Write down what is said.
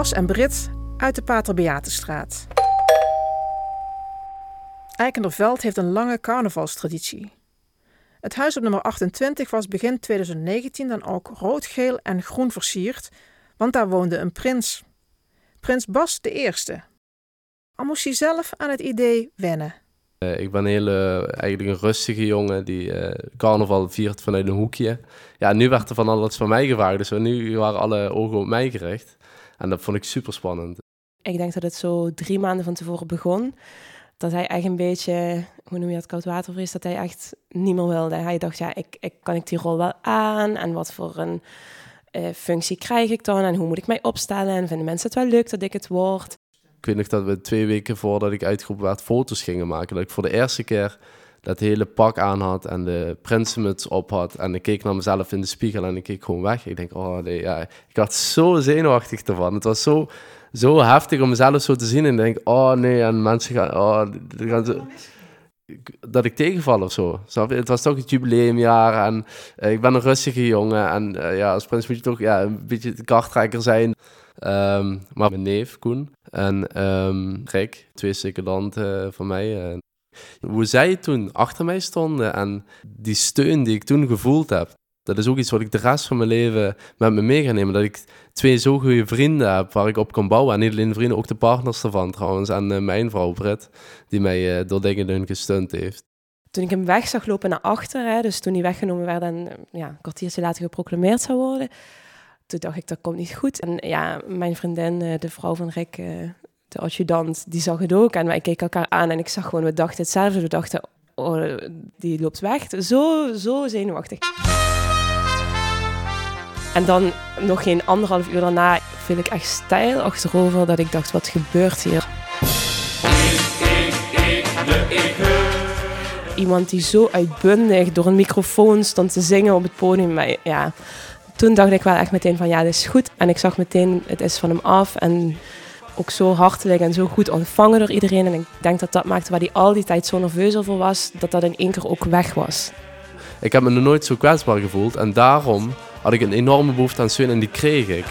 En Brit uit de Pater Beatenstraat. Eikenderveld heeft een lange carnavalstraditie. Het huis op nummer 28 was begin 2019 dan ook rood, geel en groen versierd, want daar woonde een prins. Prins Bas de Eerste. Al moest hij zelf aan het idee wennen. Uh, ik ben hele, eigenlijk een rustige jongen die uh, carnaval viert vanuit een hoekje. Ja, nu werd er van alles van mij gevraagd, dus nu waren alle ogen op mij gericht. En dat vond ik super spannend. Ik denk dat het zo drie maanden van tevoren begon. Dat hij echt een beetje, hoe noem je dat, koudwatervrees, dat hij echt niet meer wilde. Hij dacht, ja, ik, ik, kan ik die rol wel aan? En wat voor een uh, functie krijg ik dan? En hoe moet ik mij opstellen? En vinden mensen het wel leuk dat ik het word? Ik weet nog dat we twee weken voordat ik uitgeroepen werd foto's gingen maken. Dat ik voor de eerste keer dat hele pak aan had en de prinsenmuts op had. En ik keek naar mezelf in de spiegel en ik keek gewoon weg. Ik denk, oh nee, ja. Ik werd zo zenuwachtig ervan. Het was zo, zo heftig om mezelf zo te zien. En ik denk, oh nee, en mensen gaan, oh, dat ik tegenval of zo. Het was toch het jubileumjaar en uh, ik ben een rustige jongen. En uh, ja, als prins moet je toch ja, een beetje de karttrekker zijn. Um, maar mijn neef, Koen, en um, twee secondanten uh, van mij. Hoe zij toen achter mij stonden en die steun die ik toen gevoeld heb, dat is ook iets wat ik de rest van mijn leven met me mee ga nemen. Dat ik twee zo goede vrienden heb waar ik op kan bouwen. En niet alleen vrienden, ook de partners ervan trouwens. En uh, mijn vrouw Britt, die mij uh, door dingen gesteund heeft. Toen ik hem weg zag lopen naar achter, dus toen hij weggenomen werd en ja, een kwartiertje later geproclameerd zou worden, toen dacht ik, dat komt niet goed. En ja, mijn vriendin, de vrouw van Rick, de adjudant, die zag het ook. En wij keken elkaar aan en ik zag gewoon, we dachten hetzelfde. We dachten, oh, die loopt weg. Zo, zo zenuwachtig. En dan nog geen anderhalf uur daarna viel ik echt stijl achterover dat ik dacht, wat gebeurt hier? Iemand die zo uitbundig door een microfoon stond te zingen op het podium. Maar ja, toen dacht ik wel echt meteen van ja, dit is goed. En ik zag meteen, het is van hem af. En ook zo hartelijk en zo goed ontvangen door iedereen. En ik denk dat dat maakte waar hij al die tijd zo nerveus over was, dat dat in één keer ook weg was. Ik heb me nog nooit zo kwetsbaar gevoeld en daarom had ik een enorme behoefte aan steun en die kreeg ik.